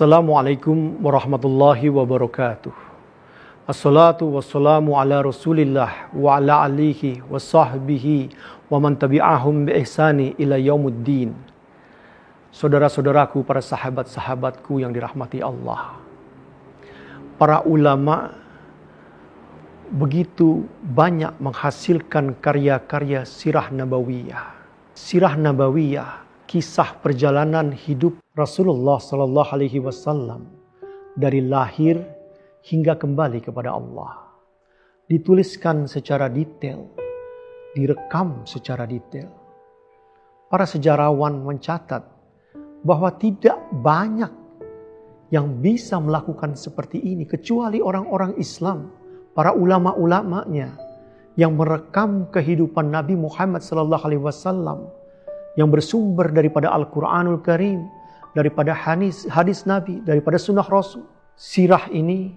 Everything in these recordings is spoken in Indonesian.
Assalamualaikum warahmatullahi wabarakatuh. Assalatu wassalamu ala rasulillah wa ala alihi wa sahbihi wa man tabi'ahum bi ihsani ila yaumuddin. Saudara-saudaraku, para sahabat-sahabatku yang dirahmati Allah. Para ulama begitu banyak menghasilkan karya-karya sirah nabawiyah. Sirah nabawiyah, kisah perjalanan hidup Rasulullah Sallallahu Alaihi Wasallam dari lahir hingga kembali kepada Allah. Dituliskan secara detail, direkam secara detail. Para sejarawan mencatat bahwa tidak banyak yang bisa melakukan seperti ini kecuali orang-orang Islam, para ulama-ulamanya yang merekam kehidupan Nabi Muhammad sallallahu alaihi wasallam yang bersumber daripada Al-Qur'anul Karim, daripada hadis hadis Nabi, daripada sunnah Rasul. Sirah ini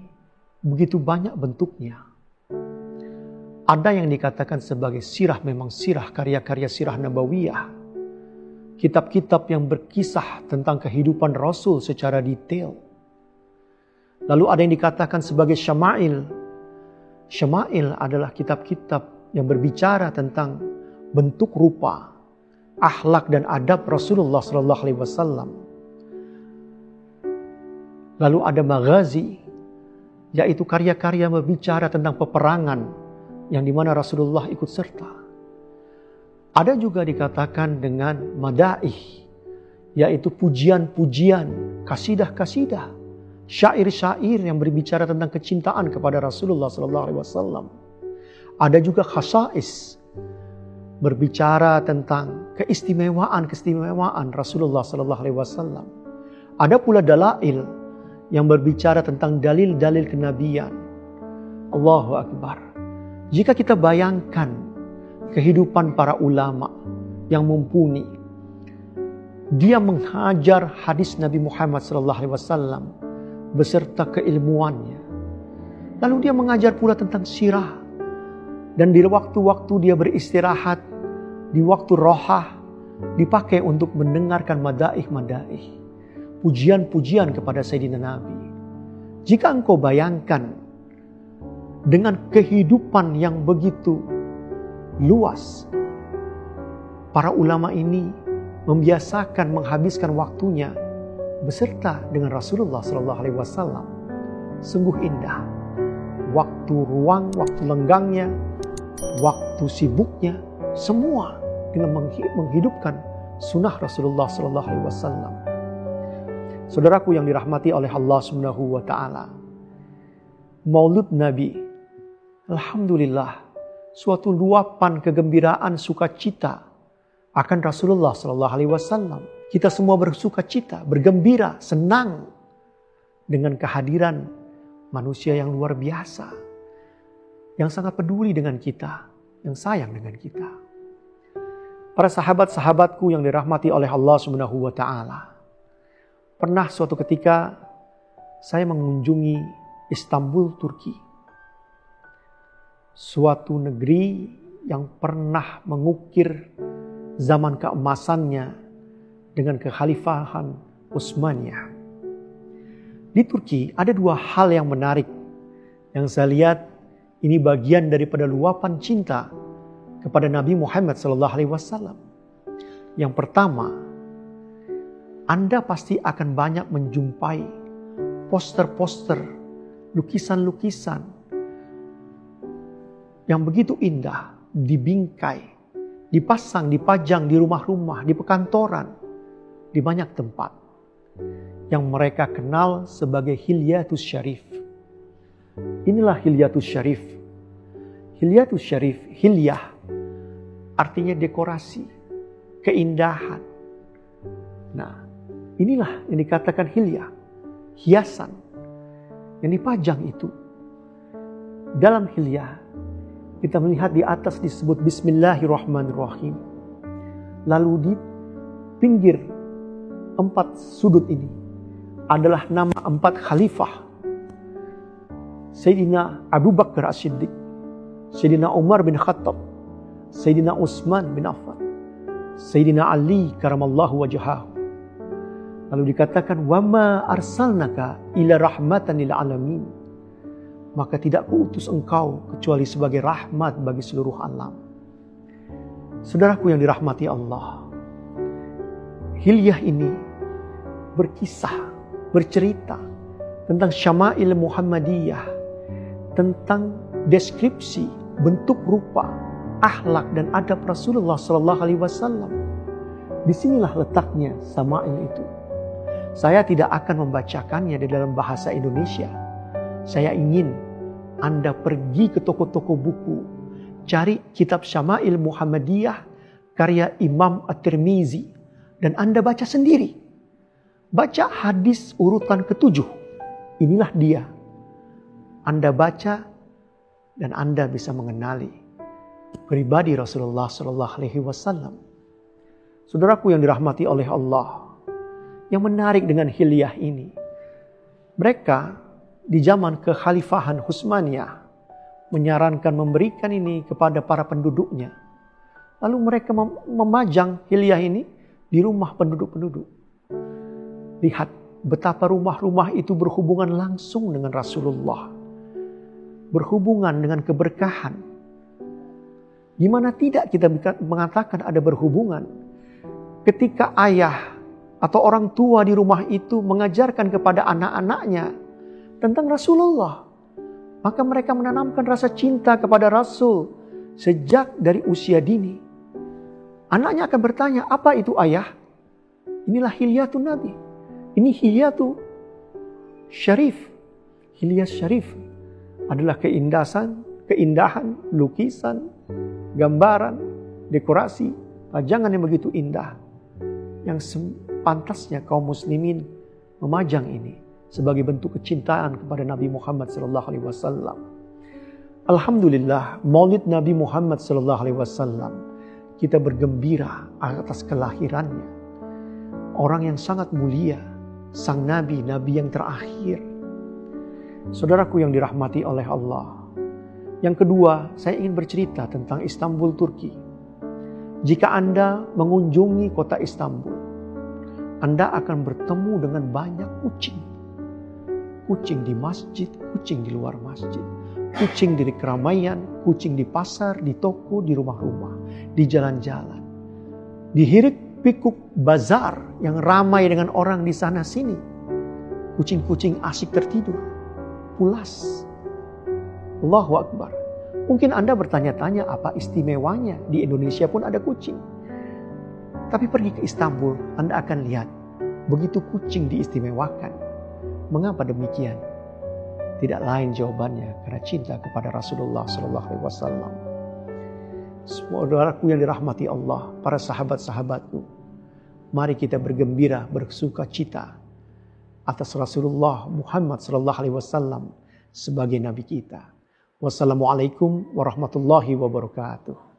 begitu banyak bentuknya. Ada yang dikatakan sebagai sirah memang sirah karya-karya sirah nabawiyah. Kitab-kitab yang berkisah tentang kehidupan Rasul secara detail. Lalu ada yang dikatakan sebagai syama'il. Syama'il adalah kitab-kitab yang berbicara tentang bentuk rupa, akhlak dan adab Rasulullah Sallallahu Alaihi Wasallam. Lalu ada magazi, yaitu karya-karya berbicara tentang peperangan yang di mana Rasulullah ikut serta. Ada juga dikatakan dengan madaih, yaitu pujian-pujian, kasidah-kasidah, syair-syair yang berbicara tentang kecintaan kepada Rasulullah Wasallam. Ada juga khasais, berbicara tentang keistimewaan-keistimewaan Rasulullah Wasallam. Ada pula dalail yang berbicara tentang dalil-dalil kenabian. Allahu Akbar. Jika kita bayangkan kehidupan para ulama yang mumpuni, dia menghajar hadis Nabi Muhammad SAW beserta keilmuannya. Lalu dia mengajar pula tentang sirah. Dan di waktu-waktu dia beristirahat, di waktu rohah, dipakai untuk mendengarkan madaih-madaih pujian-pujian kepada Sayyidina Nabi. Jika engkau bayangkan dengan kehidupan yang begitu luas, para ulama ini membiasakan menghabiskan waktunya beserta dengan Rasulullah Shallallahu Alaihi Wasallam. Sungguh indah. Waktu ruang, waktu lenggangnya, waktu sibuknya, semua dengan menghidupkan sunnah Rasulullah Shallallahu Alaihi Wasallam. Saudaraku yang dirahmati oleh Allah Subhanahu wa taala. Maulud Nabi alhamdulillah suatu luapan kegembiraan sukacita akan Rasulullah sallallahu alaihi wasallam. Kita semua bersuka cita, bergembira, senang dengan kehadiran manusia yang luar biasa yang sangat peduli dengan kita, yang sayang dengan kita. Para sahabat-sahabatku yang dirahmati oleh Allah Subhanahu wa taala. Pernah suatu ketika saya mengunjungi Istanbul, Turki. Suatu negeri yang pernah mengukir zaman keemasannya dengan kekhalifahan Utsmaniyah. Di Turki ada dua hal yang menarik yang saya lihat ini bagian daripada luapan cinta kepada Nabi Muhammad SAW. Yang pertama, anda pasti akan banyak menjumpai poster-poster, lukisan-lukisan yang begitu indah, dibingkai, dipasang, dipajang di rumah-rumah, di pekantoran, di banyak tempat yang mereka kenal sebagai Hilyatus Syarif. Inilah Hilyatus Syarif. Hilyatus Syarif, hilyah artinya dekorasi, keindahan. Nah, Inilah yang dikatakan hilyah, hiasan yang dipajang itu. Dalam hilyah kita melihat di atas disebut Bismillahirrahmanirrahim. Lalu di pinggir empat sudut ini adalah nama empat khalifah. Sayyidina Abu Bakar As-Siddiq, Sayyidina Umar bin Khattab, Sayyidina Utsman bin Affan, Sayyidina Ali karamallahu wajahahu, Lalu dikatakan wama arsalnaka ila rahmatan lil alamin. Maka tidak kuutus engkau kecuali sebagai rahmat bagi seluruh alam. Saudaraku yang dirahmati Allah. Hilyah ini berkisah, bercerita tentang Syama'il Muhammadiyah, tentang deskripsi bentuk rupa, akhlak dan adab Rasulullah Sallallahu Alaihi Wasallam. Di sinilah letaknya Sama'il itu. Saya tidak akan membacakannya di dalam bahasa Indonesia. Saya ingin Anda pergi ke toko-toko buku, cari kitab Syama'il Muhammadiyah karya Imam At-Tirmizi dan Anda baca sendiri. Baca hadis urutan ketujuh. Inilah dia. Anda baca dan Anda bisa mengenali pribadi Rasulullah Shallallahu Alaihi Wasallam. Saudaraku yang dirahmati oleh Allah, yang menarik dengan hilyah ini, mereka di zaman kekhalifahan Husmaniyah menyarankan memberikan ini kepada para penduduknya. Lalu mereka memajang hilyah ini di rumah penduduk-penduduk. Lihat betapa rumah-rumah itu berhubungan langsung dengan Rasulullah. Berhubungan dengan keberkahan. Gimana tidak kita mengatakan ada berhubungan ketika ayah atau orang tua di rumah itu mengajarkan kepada anak-anaknya tentang Rasulullah. Maka mereka menanamkan rasa cinta kepada Rasul sejak dari usia dini. Anaknya akan bertanya, apa itu ayah? Inilah hilyatun Nabi. Ini hilyatu syarif. Hilyas syarif adalah keindahan, keindahan, lukisan, gambaran, dekorasi, pajangan yang begitu indah. Yang sepantasnya kaum muslimin memajang ini sebagai bentuk kecintaan kepada Nabi Muhammad sallallahu alaihi wasallam. Alhamdulillah, Maulid Nabi Muhammad sallallahu alaihi wasallam kita bergembira atas kelahirannya. Orang yang sangat mulia, sang nabi, nabi yang terakhir. Saudaraku yang dirahmati oleh Allah. Yang kedua, saya ingin bercerita tentang Istanbul, Turki. Jika Anda mengunjungi kota Istanbul, Anda akan bertemu dengan banyak kucing. Kucing di masjid, kucing di luar masjid kucing di keramaian, kucing di pasar, di toko, di rumah-rumah, di jalan-jalan. Di hirik pikuk bazar yang ramai dengan orang di sana sini. Kucing-kucing asik tertidur, pulas. Allahu Akbar. Mungkin Anda bertanya-tanya apa istimewanya di Indonesia pun ada kucing. Tapi pergi ke Istanbul, Anda akan lihat begitu kucing diistimewakan. Mengapa demikian? Tidak lain jawabannya karena cinta kepada Rasulullah Sallallahu Alaihi Wasallam. Saudaraku yang dirahmati Allah, para sahabat-sahabatku, mari kita bergembira, bersuka cita atas Rasulullah Muhammad Sallallahu Alaihi Wasallam sebagai Nabi kita. Wassalamualaikum warahmatullahi wabarakatuh.